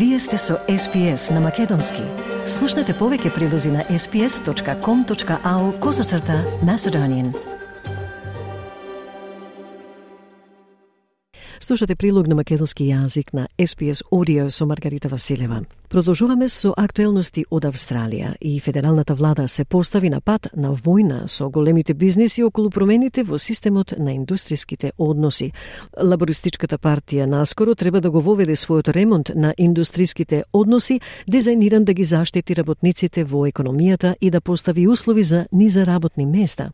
Вие сте со SPS на Македонски. Слушнете повеќе прилози на sps.com.au козацрта Macedonian. Слушате прилог на македонски јазик на SPS Audio со Маргарита Василева. Продолжуваме со актуелности од Австралија и федералната влада се постави на пат на војна со големите бизниси околу промените во системот на индустријските односи. Лабористичката партија наскоро треба да го воведе својот ремонт на индустријските односи, дизајниран да ги заштити работниците во економијата и да постави услови за низа работни места.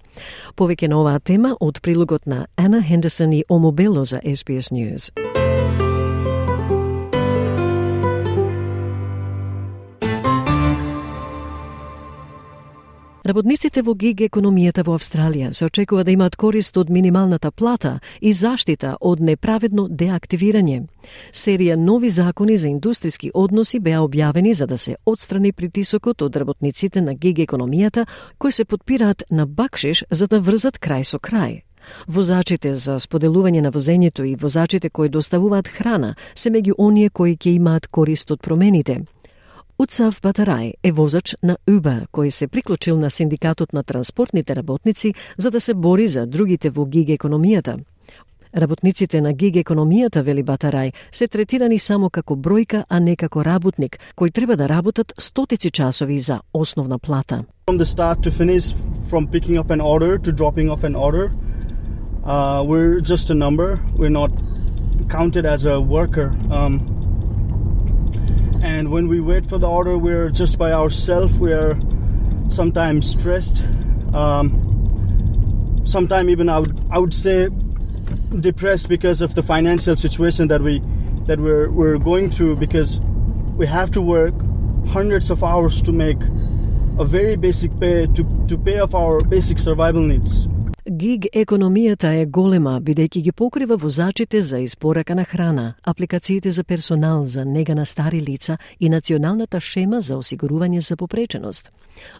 Повеќе на оваа тема од прилогот на Ана Хендерсон и Омобело за SBS News. Работниците во гиг економијата во Австралија се очекува да имаат корист од минималната плата и заштита од неправедно деактивирање. Серија нови закони за индустријски односи беа објавени за да се отстрани притисокот од работниците на гиг економијата кои се подпираат на бакшиш за да врзат крај со крај. Возачите за споделување на возењето и возачите кои доставуваат храна се меѓу оние кои ќе имаат корист од промените. Уцав Батарај е возач на Uber, кој се приклучил на синдикатот на транспортните работници за да се бори за другите во гиг економијата. Работниците на гиг економијата, вели Батарај, се третирани само како бројка, а не како работник, кој треба да работат стотици часови за основна плата. From the start to finish, from picking up an order to dropping off an order, uh, we're just a number. We're not counted as a worker. Um, and when we wait for the order we're just by ourselves we're sometimes stressed. Um, sometimes even I would, I would say depressed because of the financial situation that we that we're, we're going through because we have to work hundreds of hours to make a very basic pay to, to pay off our basic survival needs Гиг економијата е голема, бидејќи ги покрива возачите за испорака на храна, апликациите за персонал за нега на стари лица и националната шема за осигурување за попреченост.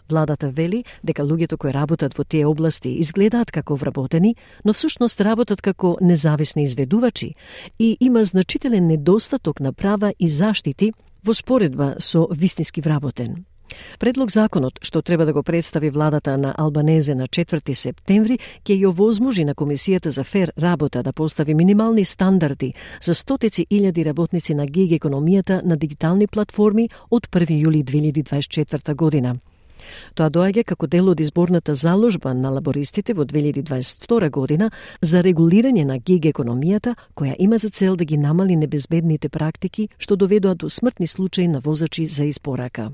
Владата вели дека луѓето кои работат во тие области изгледаат како вработени, но всушност работат како независни изведувачи и има значителен недостаток на права и заштити во споредба со вистински вработен. Предлог законот, што треба да го представи владата на Албанезе на 4 септември, ќе ја овозможи на Комисијата за фер работа да постави минимални стандарди за стотици илјади работници на гиг економијата на дигитални платформи од 1 јули 2024 година. Тоа доаѓа како дел од изборната заложба на лабористите во 2022 година за регулирање на гиг економијата, која има за цел да ги намали небезбедните практики што доведоа до смртни случаи на возачи за испорака.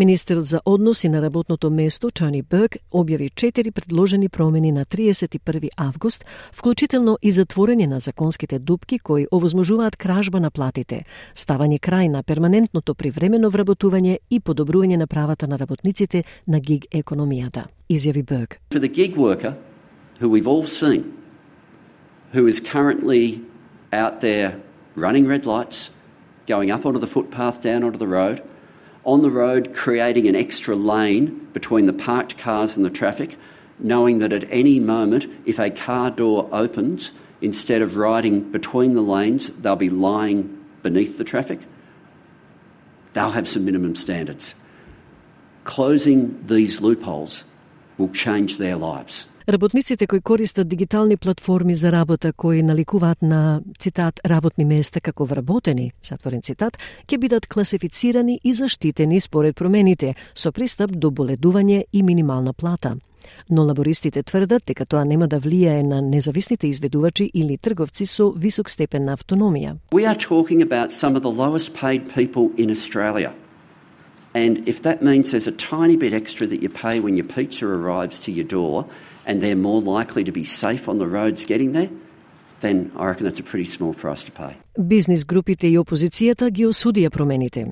Министерот за односи на работното место Чани Берг објави четири предложени промени на 31 август, вклучително и затворење на законските дупки кои овозможуваат кражба на платите, ставање крај на перманентното привремено вработување и подобрување на правата на работниците на гиг економијата. Изјави Берг. For the gig worker, who we've all seen, who is currently out there running red lights, going up onto the footpath, down onto the road, on the road creating an extra lane between the parked cars and the traffic, knowing that at any moment, if a car door opens, instead of riding between the lanes, they'll be lying beneath the traffic. They'll have some minimum standards. Closing these loopholes will change their lives. Работниците кои користат дигитални платформи за работа кои наликуваат на цитат работни места како вработени, затворен цитат, ќе бидат класифицирани и заштитени според промените со пристап до боледување и минимална плата. Но лабористите тврдат дека тоа нема да влијае на независните изведувачи или трговци со висок степен на автономија. We are talking about some of the lowest paid people in Australia. And if that means there's a tiny bit extra that you pay when your pizza arrives to your door, and they're more likely to be safe on the roads getting there, then I reckon that's a pretty small price to pay. Бизнис групите и опозицијата ги осудија промените.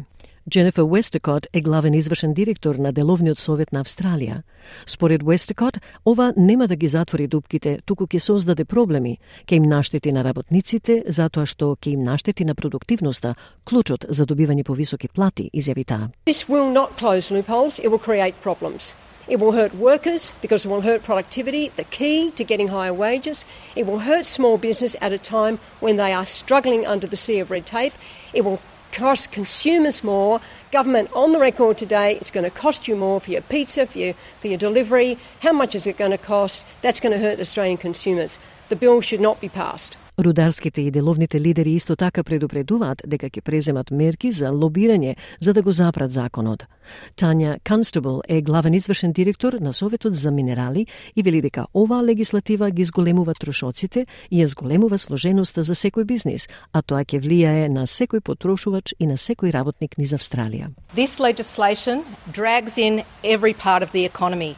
Дженефер Уестекот е главен извршен директор на Деловниот совет на Австралија. Според Уестекот, ова нема да ги затвори дупките, туку ќе создаде проблеми, ќе им наштети на работниците, затоа што ќе им наштети на продуктивноста, клучот за добивање повисоки плати, изјави таа. This will not close loopholes, it will create problems. It will hurt workers because it will hurt productivity, the key to getting higher wages. It will hurt small business at a time when they are struggling under the sea of red tape. It will cost consumers more. Government on the record today, it's going to cost you more for your pizza, for your, for your delivery. How much is it going to cost? That's going to hurt Australian consumers. The bill should not be passed. Рударските и деловните лидери исто така предупредуваат дека ќе преземат мерки за лобирање за да го запрат законот. Тања Констабл е главен извршен директор на Советот за минерали и вели дека оваа легислатива ги зголемува трошоците и ја зголемува сложеноста за секој бизнис, а тоа ќе влијае на секој потрошувач и на секој работник низ Австралија. This legislation drags in every part of the economy.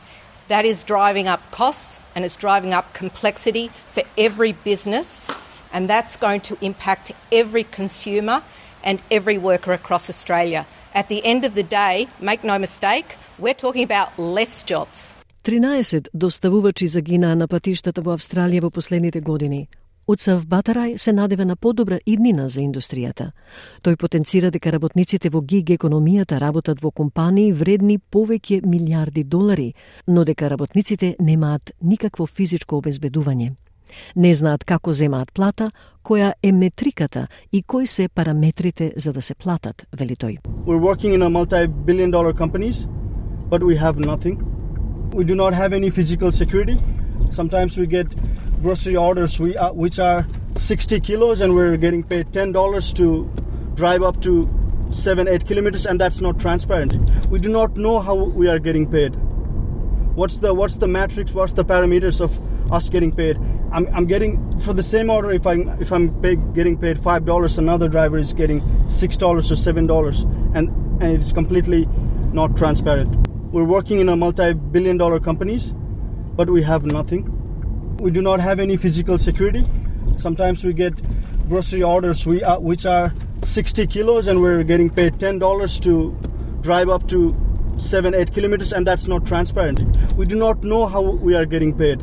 That is driving up costs and it's driving up complexity for every business and that's going to impact every consumer and every worker across Australia. At the end of the day, make no mistake, we're talking about less jobs. 13 доставувачи загинаа на патиштата во Австралија во последните години. Уцав Батарај се надева на подобра иднина за индустријата. Тој потенцира дека работниците во гиг економијата работат во компании вредни повеќе милиарди долари, но дека работниците немаат никакво физичко обезбедување. Не знаат како земаат плата, која е метриката и кои се параметрите за да се платат, вели тој. We're working in a multi-billion dollar companies, but we have nothing. We do not have any physical security. Sometimes we get grocery orders we, uh, which are 60 kilos and we're getting paid $10 to drive up to 7 8 kilometers and that's not transparent. We do not know how we are getting paid. What's the what's the matrix? What's the parameters of us getting paid? I'm, I'm getting for the same order. If I'm if I'm pay, getting paid five dollars, another driver is getting six dollars or seven dollars, and and it's completely not transparent. We're working in a multi-billion dollar companies, but we have nothing. We do not have any physical security. Sometimes we get grocery orders we, uh, which are 60 kilos, and we're getting paid ten dollars to drive up to seven, eight kilometers, and that's not transparent. We do not know how we are getting paid.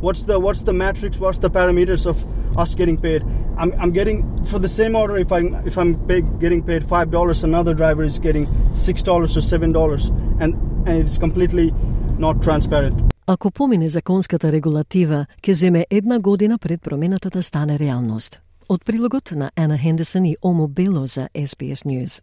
What's the what's the matrix? What's the parameters of us getting paid? I'm, I'm getting for the same order. If I if I'm pay, getting paid five dollars, another driver is getting six dollars or seven dollars, and and it's completely not transparent. Ако помине законската регулатива, ќе земе една година пред промената да стане реалност. Од прилогот на Ана Хендерсон и Омо Бело за SBS News.